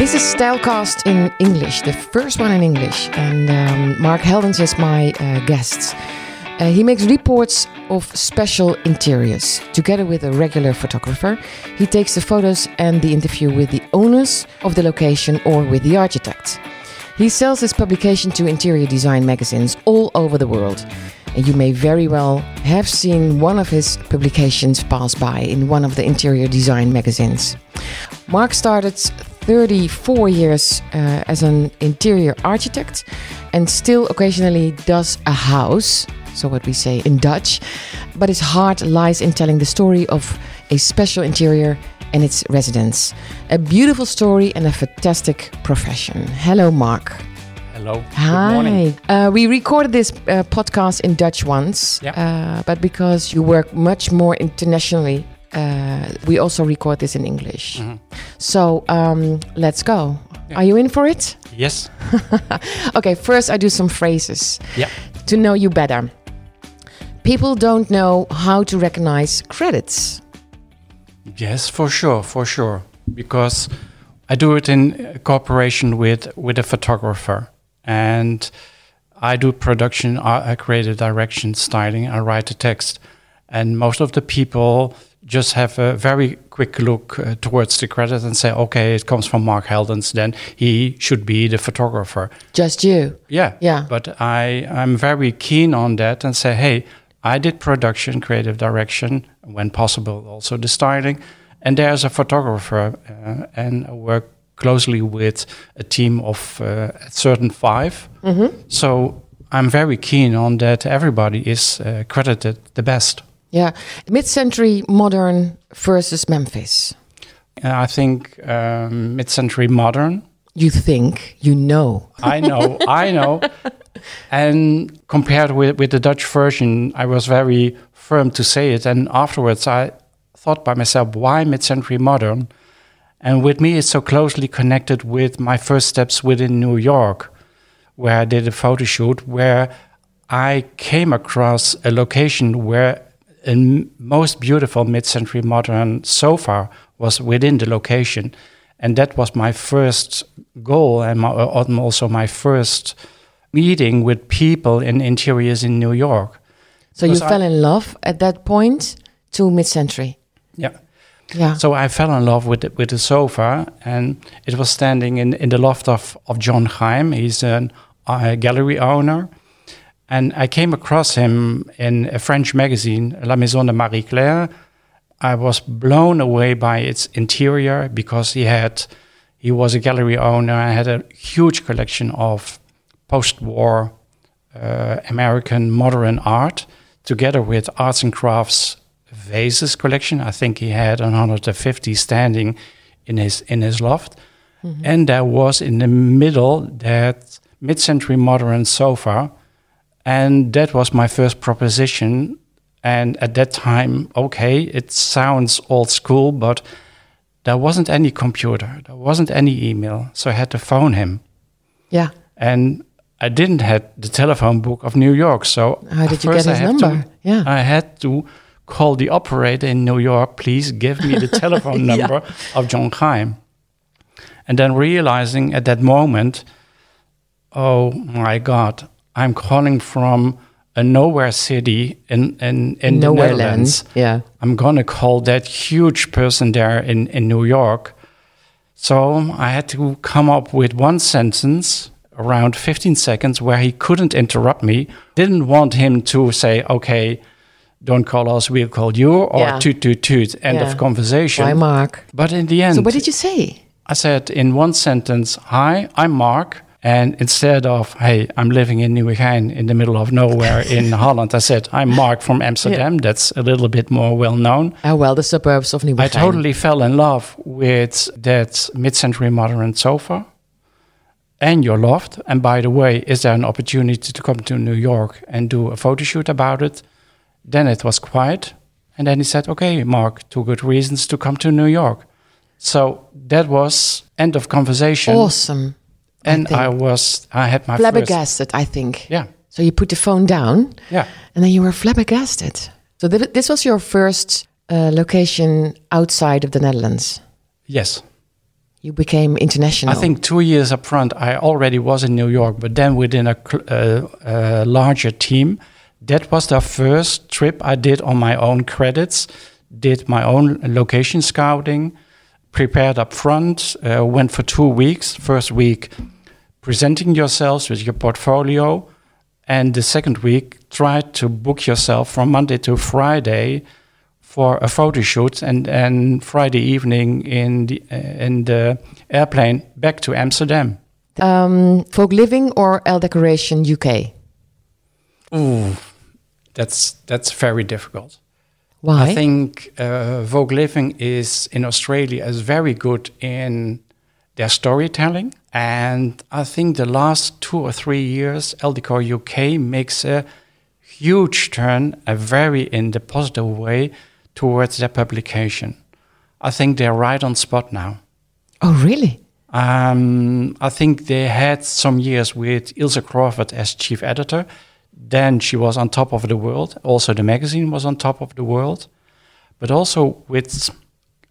This is Stylecast in English, the first one in English. And um, Marc Heldens is my uh, guest. Uh, he makes reports of special interiors. Together with a regular photographer, he takes the photos and the interview with the owners of the location or with the architect. He sells his publication to interior design magazines all over the world. And you may very well have seen one of his publications pass by in one of the interior design magazines. Marc started 34 years uh, as an interior architect and still occasionally does a house, so what we say in Dutch. But his heart lies in telling the story of a special interior and its residents. A beautiful story and a fantastic profession. Hello, Marc. Hello. Hi. Good morning. Uh, we recorded this uh, podcast in Dutch once, Yeah. uh, but because you work much more internationally, uh, we also record this in English. Mhm. So um, let's go. Yeah. Are you in for it? Yes. Okay, first I do some phrases Yeah. to know you better. People don't know how to recognize credits. Yes, for sure, for sure. Because I do it in cooperation with with a photographer, and I do production, I create a direction, styling, I write the text, and most of the people just have a very quick look uh, towards the credit and say, okay, it comes from Marc Heldens, then he should be the photographer. Just you. Yeah. Yeah. But I, I'm very keen on that and say, hey, I did production, creative direction, when possible, also the styling. And there's a photographer, uh, and I work closely with a team of uh, a certain 5 So I'm very keen on that everybody is uh, credited the best. Yeah. Mid century modern versus Memphis. And I think um, mid-century modern You think, you know. I know, I know. And compared with, with the Dutch version, I was very firm to say it. And afterwards, I thought by myself, why mid century modern? And with me, it's so closely connected with my first steps within New York, where I did a photo shoot where I came across a location where a m- most beautiful mid-century modern sofa was within the location, and that was my first goal and my, uh, also my first meeting with people in interiors in New York. So you Because I- fell in love at that point to mid century. Yeah. Yeah. So I fell in love with the, with the sofa, and it was standing in, in the loft of, of John Cheim. He's a uh, gallery owner. And I came across him in a French magazine, La Maison de Marie Claire. I was blown away by its interior because he had, he was a gallery owner and had a huge collection of post-war uh, American modern art, together with arts and crafts vases collection. I think he had 150 standing in his in his loft, and there was in the middle that mid-century modern sofa, and that was my first proposition. And at that time, okay, it sounds old school, but there wasn't any computer, there wasn't any email, so I had to phone him yeah. and I didn't have the telephone book of New York. So How did you get I his had number? To, Yeah. I had to call the operator in New York. Please give me the telephone Yeah. number of John Cheim. And then realizing at that moment, oh my God, I'm calling from a nowhere city in in, in the Nowhere Netherlands. land. Yeah. I'm gonna call that huge person there in, in New York. So I had to come up with one sentence around 15 seconds where he couldn't interrupt me. Didn't want him to say, okay, don't call us, we'll call you, or Yeah. toot toot toot, end Yeah. of conversation. Why, Marc? But in the end, So what did you say? I said in one sentence, hi, I'm Marc. And instead of, hey, I'm living in Nieuwegein in the middle of nowhere in Holland, I said, I'm Marc from Amsterdam. That's a little bit more well known. Oh, well, the suburbs of Nieuwegein. I totally fell in love with that mid-century modern sofa and your loft. And by the way, is there an opportunity to come to New York and do a photo shoot about it? Then it was quiet. And then he said, okay, Marc, two good reasons to come to New York. So that was end of conversation. Awesome. And think. I, was, I had my first, Flabbergasted, I think. yeah, So you put the phone down yeah. and then you were flabbergasted. So th- this was your first uh, location outside of the Netherlands. Yes. You became international. I think two years up front, I already was in New York, but then within a, cl- uh, a larger team. That was the first trip I did on my own credits, did my own location scouting, prepared up front, uh, went for two weeks. First week, presenting yourselves with your portfolio, and the second week, try to book yourself from Monday to Friday for a photo shoot, and and Friday evening in the uh, in the airplane back to Amsterdam. um, Vogue Living or Elle Decoration UK. Ooh, that's that's very difficult. Why? I think uh, Vogue Living is in Australia is very good in their storytelling, and I think the last two or three years, Elle Decor UK makes a huge turn, a very in the positive way towards their publication. I think they're right on spot now. oh, really? Um, I think they had some years with Ilse Crawford as chief editor. Then she was on top of the world. Also, the magazine was on top of the world, but also with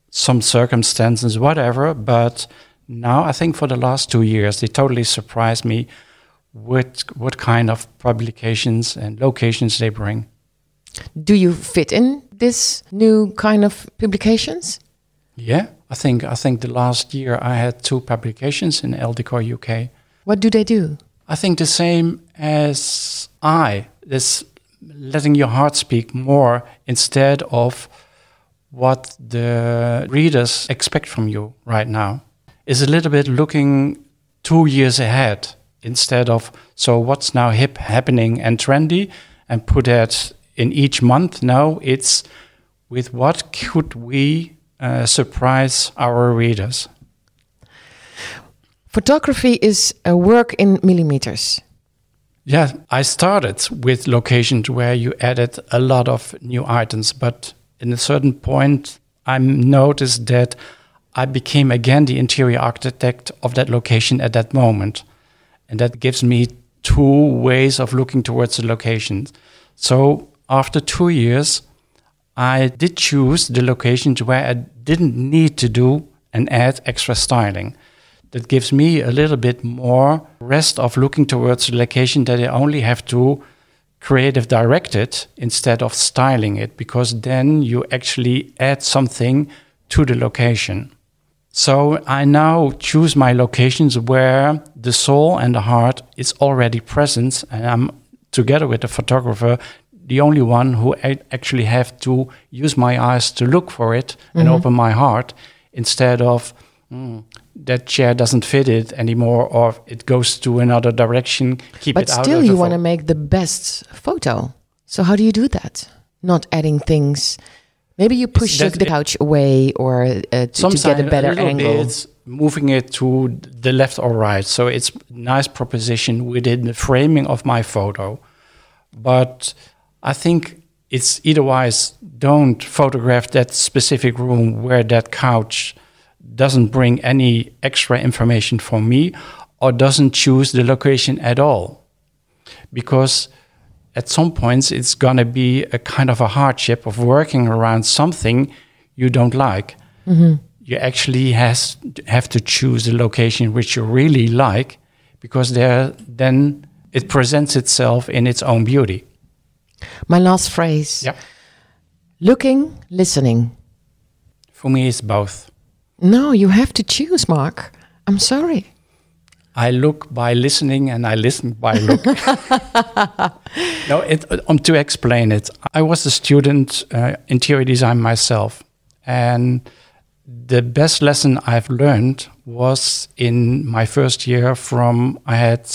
some circumstances, whatever. But now, I think for the last two years, they totally surprised me with what kind of publications and locations they bring. Do you fit in this new kind of publications? Yeah, I think I think the last year I had two publications in Elle Decor UK. What do they do? I think the same as I, this letting your heart speak more instead of what the readers expect from you right now is a little bit looking two years ahead instead of so what's now hip happening and trendy and put that in each month now it's with what could we uh, surprise our readers Photography is a work in millimeters. Yeah, I started with locations where you added a lot of new items, but in a certain point, I noticed that I became again the interior architect of that location at that moment. And that gives me two ways of looking towards the location. So after two years, I did choose the locations where I didn't need to do and add extra styling that gives me a little bit more rest of looking towards the location that I only have to creative direct it instead of styling it because then you actually add something to the location. So I now choose my locations where the soul and the heart is already present and I'm together with the photographer the only one who actually have to use my eyes to look for it and open my heart instead of "Hmm, that chair doesn't fit it anymore or it goes to another direction keep But it out still, you want to make the best photo. So how do you do that? Not adding things. Maybe you push the, couch away or uh, to, to get a better little angle. bit, moving it to the left or right. So it's nice proposition within the framing of my photo. But i think it's either wise don't photograph that specific room where that couch doesn't bring any extra information for me or doesn't choose the location at all. Because at some points it's going to be a kind of a hardship of working around something you don't like mm-hmm. you actually has have to choose a location which you really like because there then it presents itself in its own beauty My last phrase. yeah Looking, listening. for me it's both No, you have to choose, Marc. I'm sorry. I look by listening and I listen by look. no, it, um, to explain it, I was a student uh, interior design myself, and the best lesson I've learned was in my first year from I had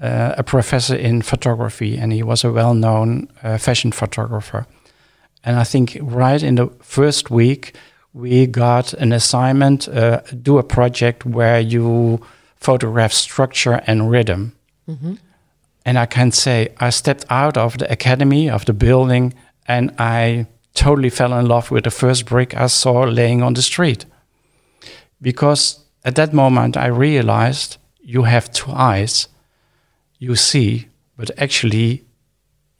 uh, a professor in photography, and he was a well-known uh, fashion photographer. And I think right in the first week, we got an assignment, uh, do a project where you photograph structure and rhythm. And I can say I stepped out of the academy, of the building, and I totally fell in love with the first brick I saw laying on the street. Because at that moment, I realized you have two eyes. You see, but actually,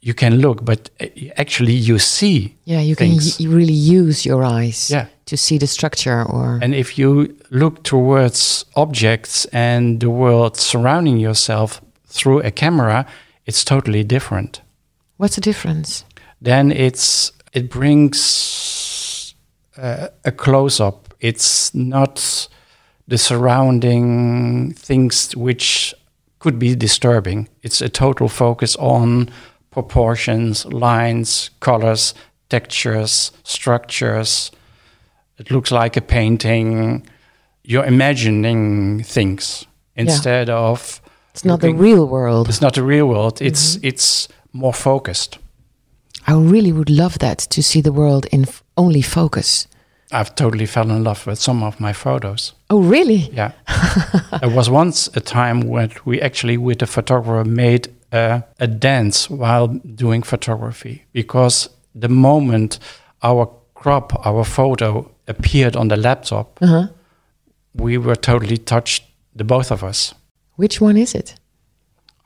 you can look, but uh, actually, you see. Yeah, you can y- really use your eyes. Yeah. To see the structure or And if you look towards objects and the world surrounding yourself through a camera, it's totally different. what's the difference? Then it's it brings uh, a close up. It's not the surrounding things which could be disturbing. It's a total focus on proportions, lines, colors, textures, structures. It looks like a painting. You're imagining things instead of It's not the real world. It's not the real world. Mm-hmm. It's it's more focused. I really would love that to see the world in f- only focus. I've totally fell in love with some of my photos. Oh, really? Yeah. there was once a time when we actually, with the photographer, made a, a dance while doing photography because the moment our crop, our photo appeared on the laptop, Uh-huh. we were totally touched, the both of us. Which one is it?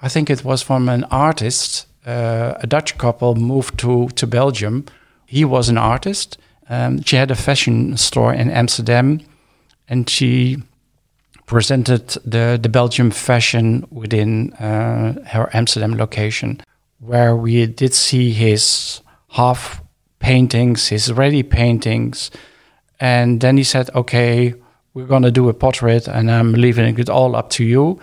I think it was from an artist. Uh, a Dutch couple moved to, to Belgium. He was an artist. Um, she had a fashion store in Amsterdam, and she presented the, the Belgium fashion within uh, her Amsterdam location, where we did see his half paintings, his ready paintings. And then he said, Okay, we're going to do a portrait, and I'm leaving it all up to you.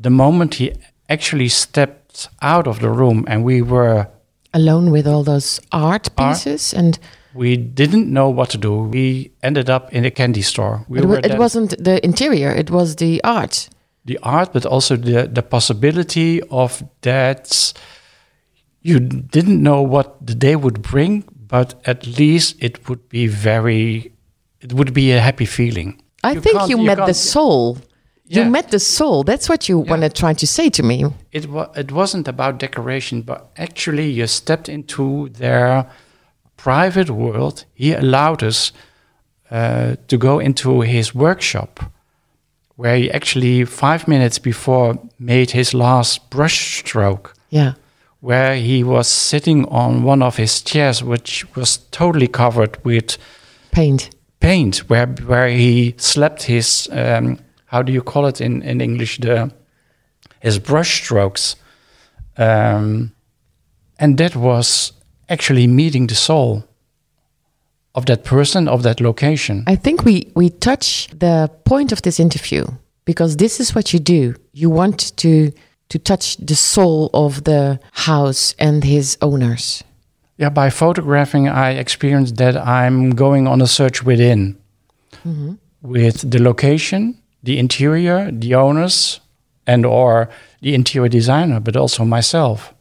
The moment he actually stepped out of the room and we were Alone with all those art Art. pieces and we didn't know what to do. We ended up in a candy store. We it, were it wasn't the interior, it was the art. the art, but also the the possibility of that you didn't know what the day would bring, but at least it would be very, it would be a happy feeling. I You think you, you met the can't- soul. You met the soul. That's what you want to try to say to me. It was it wasn't about decoration, but actually you stepped into their private world. He allowed us uh, to go into his workshop, where he actually five minutes before made his last brush stroke. Yeah. where he was sitting on one of his chairs, which was totally covered with Paint. Paint, where where he slapped his um, how do you call it in in English the his brush strokes, um, and that was actually meeting the soul of that person of that location. I think we, we touch the point of this interview because this is what you do. You want to to touch the soul of the house and his owners. Yeah, by photographing, I experienced that I'm going on a search within mm-hmm. with the location, the interior, the owners, and or the interior designer, but also myself.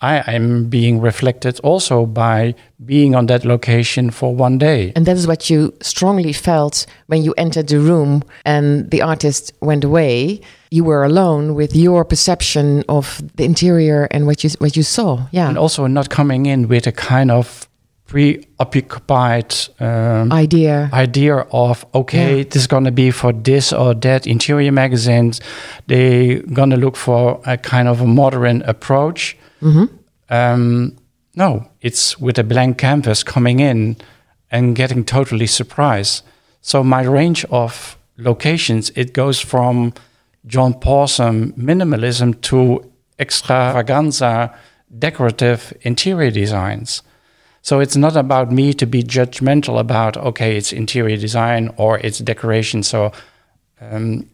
I am being reflected also by being on that location for one day. And that is what you strongly felt when you entered the room and the artist went away. You were alone with your perception of the interior and what you what you saw. Yeah. And also not coming in with a kind of preoccupied um, Idea. idea of okay Yeah. this is going to be for this or that interior magazines they going to look for a kind of a modern approach um, no it's with a blank canvas coming in and getting totally surprised so my range of locations it goes from john Pawson minimalism to extravaganza decorative interior designs so it's not about me to be judgmental about okay, it's interior design or it's decoration. So um,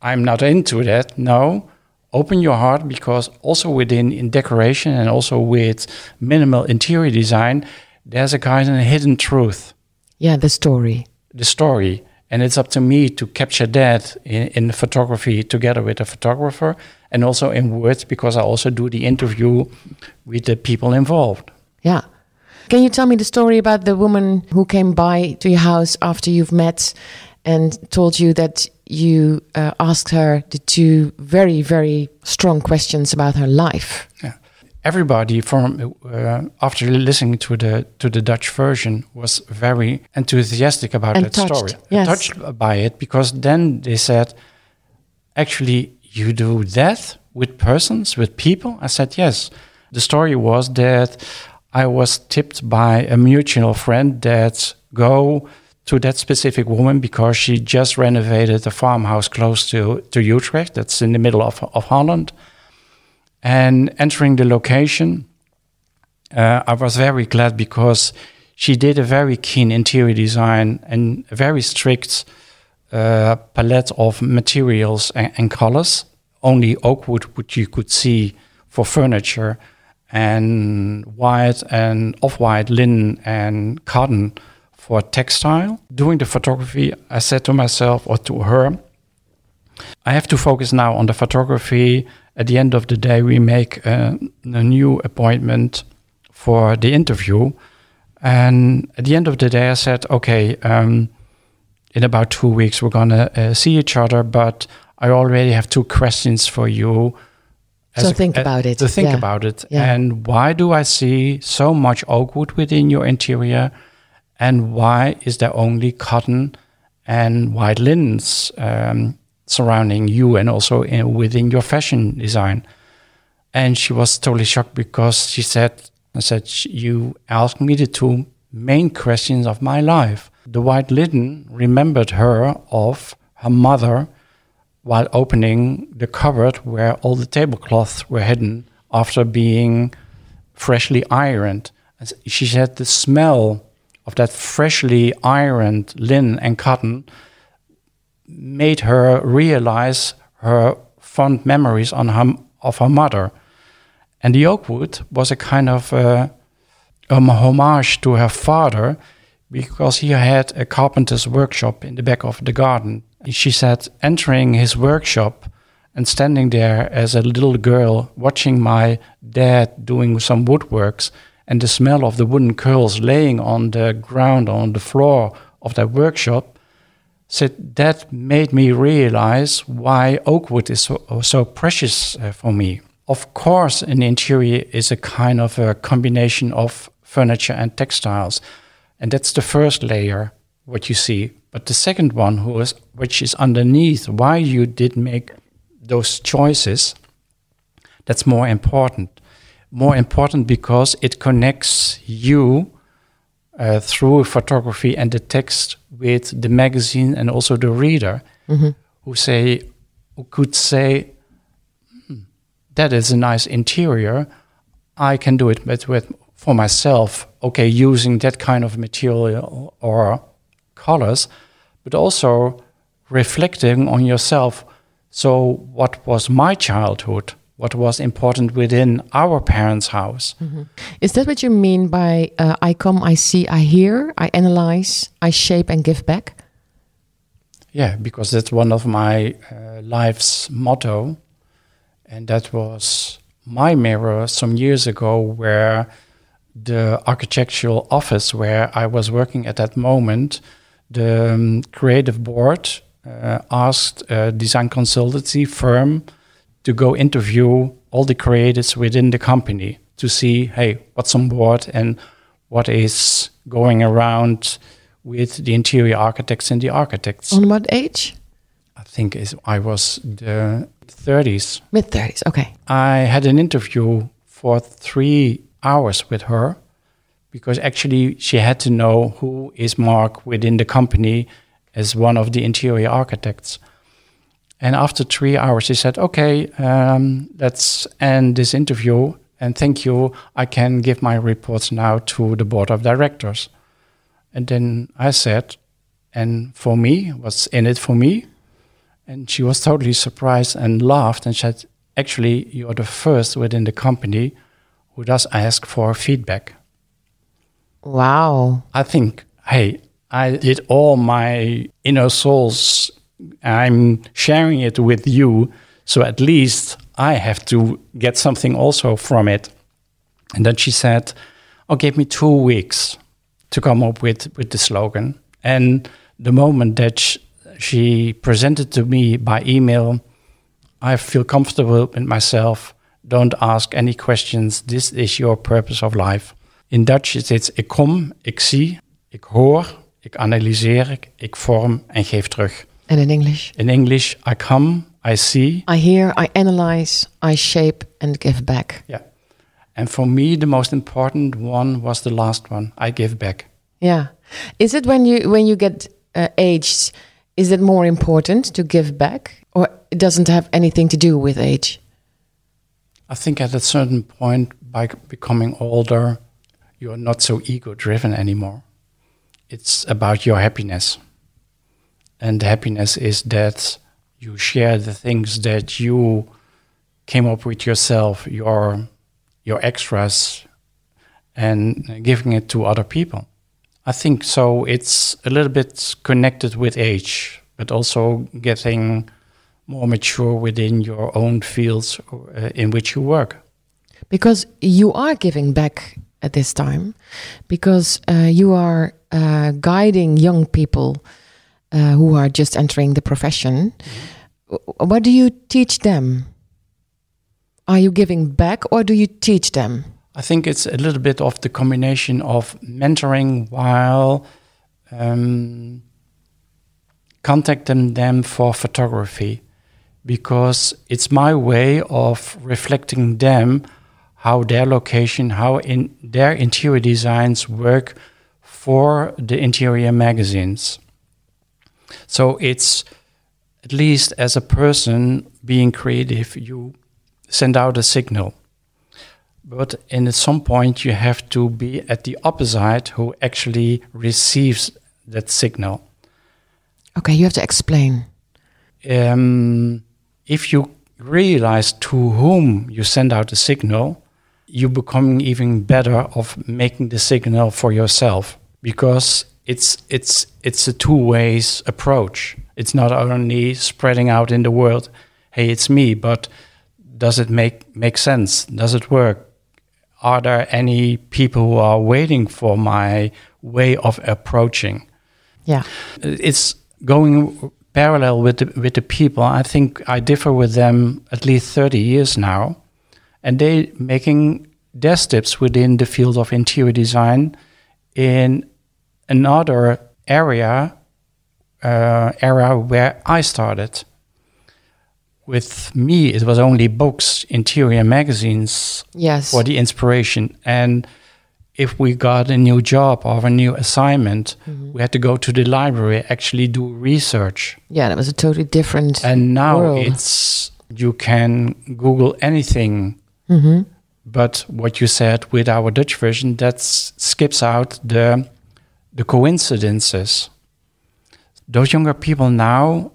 I'm not into that. No, open your heart because also within in decoration and also with minimal interior design, there's a kind of hidden truth, Yeah, the story. the story, and it's up to me to capture that in, in photography together with a photographer and also in words because I also do the interview with the people involved. Yeah. Can you tell me the story about the woman who came by to your house after you've met and told you that you uh, asked her the two very, very strong questions about her life? Yeah. Everybody from uh, after listening to the to the Dutch version was very enthusiastic about And that touched, story, yes. touched by it because then they said, "Actually, you do that with persons, with people." I said, "Yes." The story was that I was tipped by a mutual friend that go to that specific woman because she just renovated a farmhouse close to, to Utrecht. That's in the middle of, of Holland. And entering the location, uh, I was very glad because she did a very keen interior design and a very strict uh, palette of materials and, and, colors. Only oak wood, which you could see for furniture, and white and off-white linen and cotton for textile. Doing the photography, I said to myself or to her, I have to focus now on the photography. At the end of the day, we make a, a new appointment for the interview. And at the end of the day, I said, okay, um, in about two weeks, we're going to uh, see each other, but I already have two questions for you. So think a, about it. To think yeah. about it. Yeah. And why do I see so much oak wood within your interior? And why is there only cotton and white linens um, surrounding you and also in, within your fashion design? And she was totally shocked because she said, I said, You asked me the two main questions of my life. The white linen remembered her of her mother while opening the cupboard where all the tablecloths were hidden after being freshly ironed. She said the smell of that freshly ironed linen and cotton made her realize her fond memories on her, of her mother. And the oak wood was a kind of uh, a homage to her father because he had a carpenter's workshop in the back of the garden. She said, entering his workshop and standing there as a little girl, watching my dad doing some woodworks, and the smell of the wooden curls laying on the ground on the floor of that workshop, said that made me realize why oak wood is so, so precious uh, for me. Of course, an interior is a kind of a combination of furniture and textiles. And that's the first layer, what you see. But the second one, who is, which is underneath, why you did make those choices, that's more important. More important because it connects you uh, through photography and the text with the magazine and also the reader, mm-hmm. who say, who could say, that is a nice interior. I can do it with, with for myself. Okay, using that kind of material or colors, but also reflecting on yourself. So, what was my childhood? What was important within our parents' house? Mm-hmm. Is that what you mean by uh, I come, I see, I hear, I analyze, I shape, and give back? Yeah, because that's one of my uh, life's motto and that was my mirror some years ago, where the architectural office where I was working at that moment, the um, creative board uh, asked a design consultancy firm to go interview all the creatives within the company to see, hey, what's on board and what is going around with the interior architects and the architects. On what age? I think is I was the 30s. Mid 30s, okay. I had an interview for three hours with her because actually she had to know who is Marc within the company as one of the interior architects. And after three hours, he said, Okay, um, let's end this interview. And thank you. I can give my reports now to the board of directors. And then I said, And for me, what's in it for me? And she was totally surprised and laughed and said, Actually, you're the first within the company who does ask for feedback. Wow. I think, hey, I did all my inner souls. I'm sharing it with you. So at least I have to get something also from it. And then she said, Oh, give me two weeks to come up with, with the slogan. And the moment that she presented to me by email. I feel comfortable with myself. Don't ask any questions. This is your purpose of life. In Dutch it is ik kom, ik zie, ik hoor, ik analyseer, ik vorm en geef terug. And in English? In English, I come, I see. I hear, I analyze, I shape and give back. Yeah. And for me, the most important one was the last one. I give back. Yeah. Is it when you when you get uh, aged? Is it more important to give back, or it doesn't have anything to do with age? I think at a certain point, by becoming older, you are not so ego driven anymore. It's about your happiness. And happiness is that you share the things that you came up with yourself, your, your extras, and giving it to other people. I think so. It's a little bit connected with age, but also getting more mature within your own fields uh, in which you work. Because you are giving back at this time, because uh, you are uh, guiding young people uh, who are just entering the profession. What do you teach them? Are you giving back or do you teach them? I think it's a little bit of the combination of mentoring while um, contacting them for photography because it's my way of reflecting them how their location, how in their interior designs work for the interior magazines. So it's at least as a person being creative, you send out a signal. But in at some point, you have to be at the opposite who actually receives that signal. Okay, you have to explain. Um, if you realize to whom you send out the signal, you become even better of making the signal for yourself because it's it's it's a two ways approach. It's not only spreading out in the world, hey, it's me, but does it make make sense? Does it work? Are there any people who are waiting for my way of approaching? Yeah, it's going parallel with the, with the people. I think I differ with them at least 30 years now. And they making their steps within the field of interior design in another area, uh, era where I started. With me, it was only books, interior magazines yes. for the inspiration. And if we got a new job or a new assignment, mm-hmm. we had to go to the library, actually do research. Yeah, that was a totally different. And now world. it's you can Google anything. Mm-hmm. But what you said with our Dutch version, that skips out the the coincidences. Those younger people now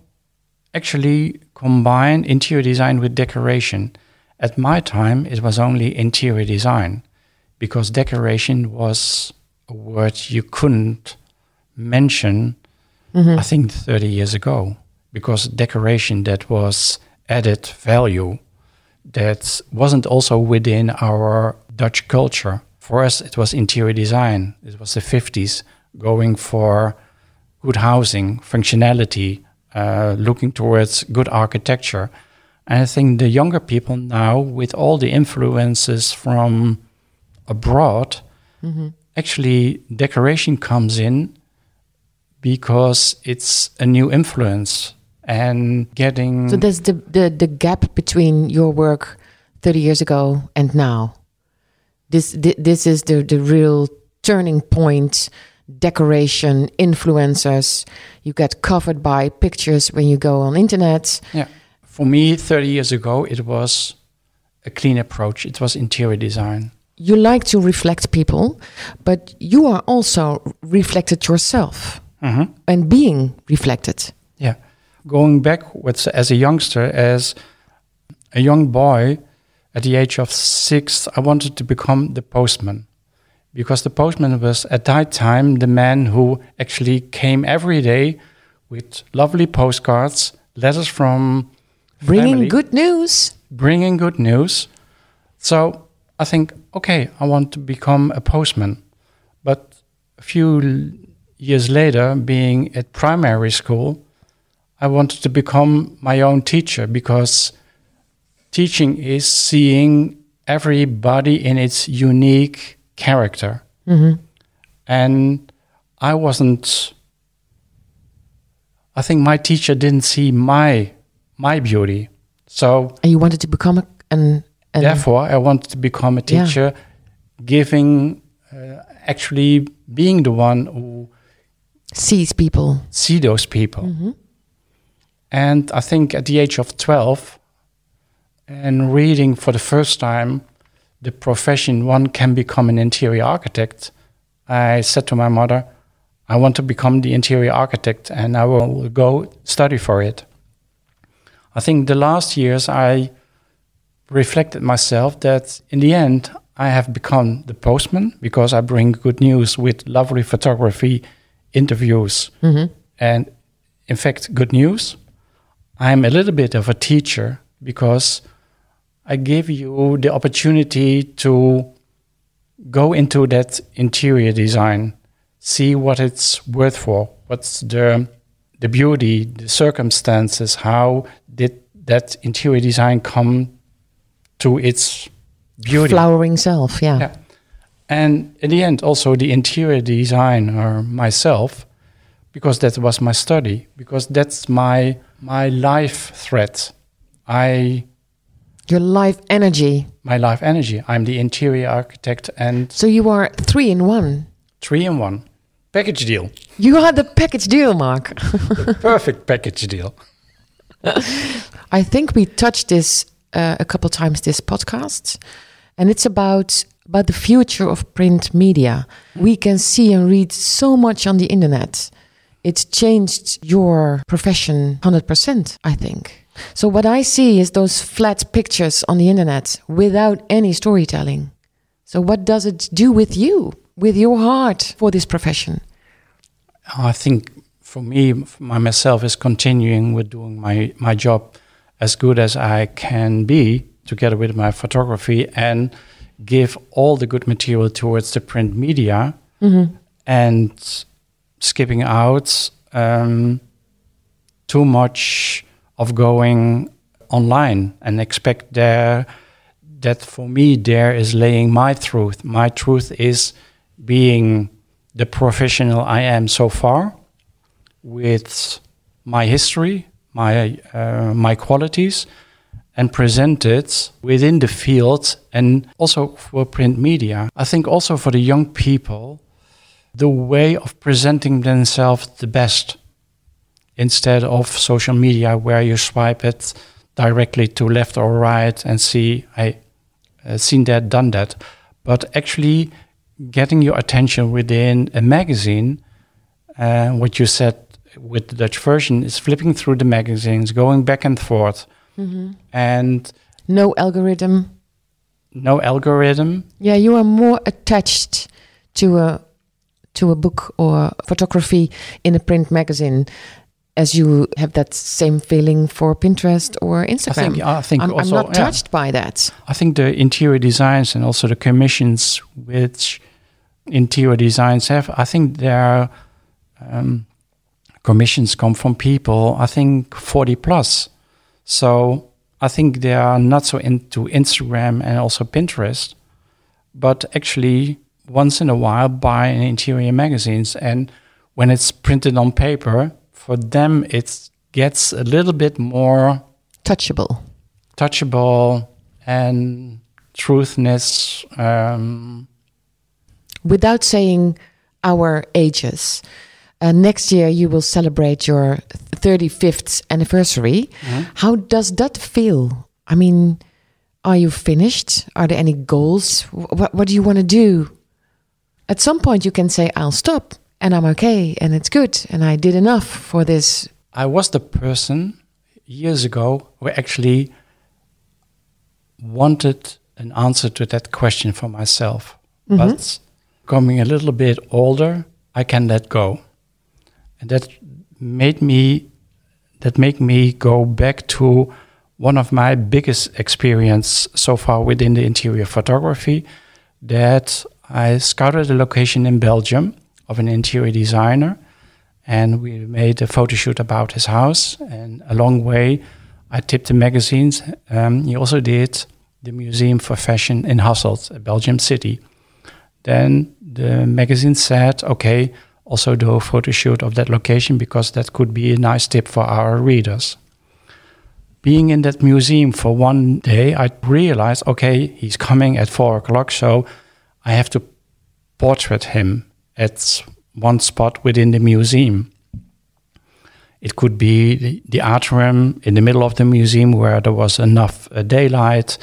actually combine interior design with decoration. At my time, it was only interior design because decoration was a word you couldn't mention, mm-hmm. I think, 30 years ago, because decoration that was added value that wasn't also within our Dutch culture. For us, it was interior design. It was the 50s, going for good housing, functionality, uh, looking towards good architecture. And I think the younger people now, with all the influences from abroad, mm-hmm. actually decoration comes in because it's a new influence and getting. So there's the, the, the gap between your work 30 years ago and now. This, this is the, the real turning point decoration influencers you get covered by pictures when you go on internet yeah for me 30 years ago it was a clean approach it was interior design you like to reflect people, but you are also reflected yourself mm-hmm. and being reflected. Yeah. Going back as a youngster, as a young boy, at the age of six, I wanted to become the postman because the postman was at that time the man who actually came every day with lovely postcards, letters from bringing family, good news, bringing good news. So I think, okay, I want to become a postman. But a few years later, being at primary school, I wanted to become my own teacher because teaching is seeing everybody in its unique character. Mm-hmm. And I wasn't, I think my teacher didn't see my my beauty. So and you wanted to become a, an and Therefore, I wanted to become a teacher, yeah. giving, uh, actually being the one who sees people. see those people. And I think at the age of 12, and reading for the first time the profession one can become an interior architect, I said to my mother, I want to become the interior architect and I will go study for it. I think the last years I reflected myself that in the end I have become the postman because I bring good news with lovely photography, interviews, mm-hmm. and in fact, good news. I'm a little bit of a teacher because I give you the opportunity to go into that interior design, see what it's worth for, what's the the beauty, the circumstances, how did that interior design come to its beauty. Flowering self, yeah. Yeah. And in the end, also the interior designer myself, because that was my study, because that's my my life thread. I Your life energy. my life energy. I'm the interior architect and So you are three in one. three in one package deal, You had the package deal, Marc. perfect package deal. I think we touched this uh, a couple times this podcast, and it's about about the future of print media. We can see and read so much on the internet. It's changed your profession hundred percent. I think. So what I see is those flat pictures on the internet without any storytelling. So what does it do with you, with your heart for this profession? I think for me, my myself is continuing with doing my, my job as good as I can be together with my photography and give all the good material towards the print media and skipping out um, too much of going online and expect there that for me there is laying my truth. My truth is being the professional I am so far with my history, my uh, my qualities, and present it within the field and also for print media. I think also for the young people, the way of presenting themselves the best instead of social media where you swipe it directly to left or right and see I uh, seen that done that. But actually getting your attention within a magazine uh, what you said with the Dutch version is flipping through the magazines going back and forth. And No algorithm. no algorithm. Yeah, you are more attached to a to a book or photography in a print magazine as you have that same feeling for Pinterest or Instagram. I think I think I'm, I'm also not yeah. touched by that. I think the interior designs and also the commissions which interior designs have, I think their um, commissions come from people, I think 40 plus. So I think they are not so into Instagram and also Pinterest, but actually once in a while buy an interior magazines. And when it's printed on paper, for them it gets a little bit more Touchable. touchable and truthness. Um, Without saying our ages. Uh, next year you will celebrate your 35th anniversary. How does that feel? I mean, are you finished? Are there any goals? What, what do you want to do? At some point, you can say, I'll stop and I'm okay and it's good and I did enough for this. I was the person years ago who actually wanted an answer to that question for myself. Mm-hmm. But coming a little bit older, I can let go. And that made me that made me go back to one of my biggest experience so far within the interior photography that I scouted a location in Belgium of an interior designer and we made a photo shoot about his house and along way I tipped the magazines. Um, he also did the Museum for Fashion in Hasselt, a Belgium city. Then the magazine said, okay, also do a photo shoot of that location because that could be a nice tip for our readers. Being in that museum for one day, I realized, okay, he's coming at four o'clock, so I have to portrait him at one spot within the museum. It could be the, the atrium in the middle of the museum where there was enough uh, daylight,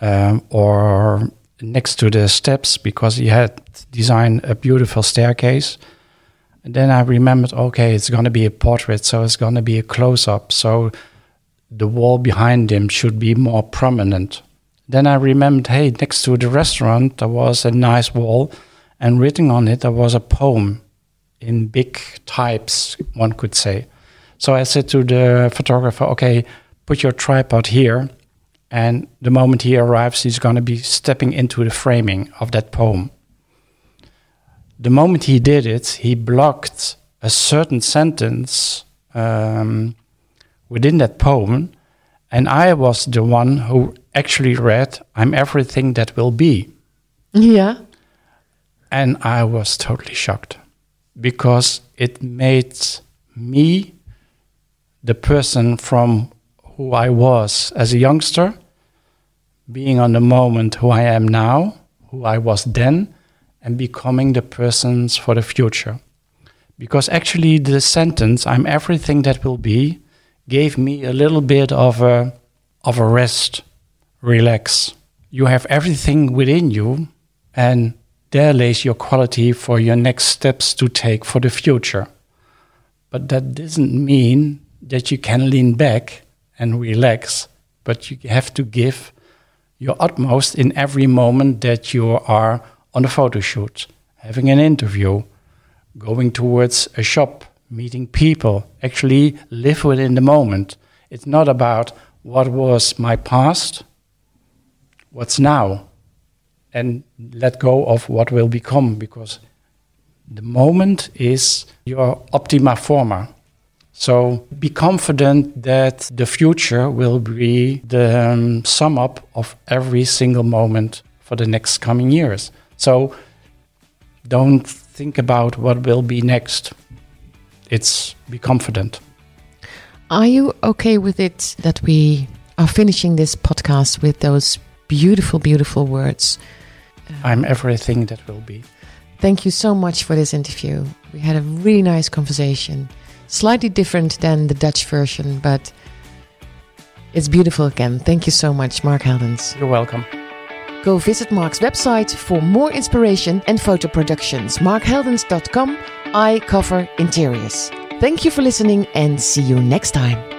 um, or next to the steps because he had designed a beautiful staircase. And then I remembered, okay, it's going to be a portrait, so it's going to be a close up. So the wall behind him should be more prominent. Then I remembered, hey, next to the restaurant, there was a nice wall, and written on it, there was a poem in big types, one could say. So I said to the photographer, okay, put your tripod here. And the moment he arrives, he's going to be stepping into the framing of that poem. The moment he did it, he blocked a certain sentence um, within that poem. And I was the one who actually read, I'm everything that will be. Yeah. And I was totally shocked because it made me the person from who I was as a youngster, being on the moment who I am now, who I was then, and becoming the persons for the future. Because actually, the sentence, I'm everything that will be, gave me a little bit of a, of a rest, relax. You have everything within you, and there lays your quality for your next steps to take for the future. But that doesn't mean that you can lean back and relax, but you have to give your utmost in every moment that you are on a photo shoot, having an interview, going towards a shop, meeting people, actually live within the moment. It's not about what was my past, what's now, and let go of what will become because the moment is your optima forma. So be confident that the future will be the um, sum up of every single moment for the next coming years. So don't think about what will be next. It's be confident. Are you okay with it that we are finishing this podcast with those beautiful, beautiful words? I'm everything that will be. Thank you so much for this interview. We had a really nice conversation. Slightly different than the Dutch version, but it's beautiful again. Thank you so much, Marc Heldens. You're welcome. Go visit Marc's website for more inspiration and photo productions. marcheldens.com. I cover interiors. Thank you for listening and see you next time.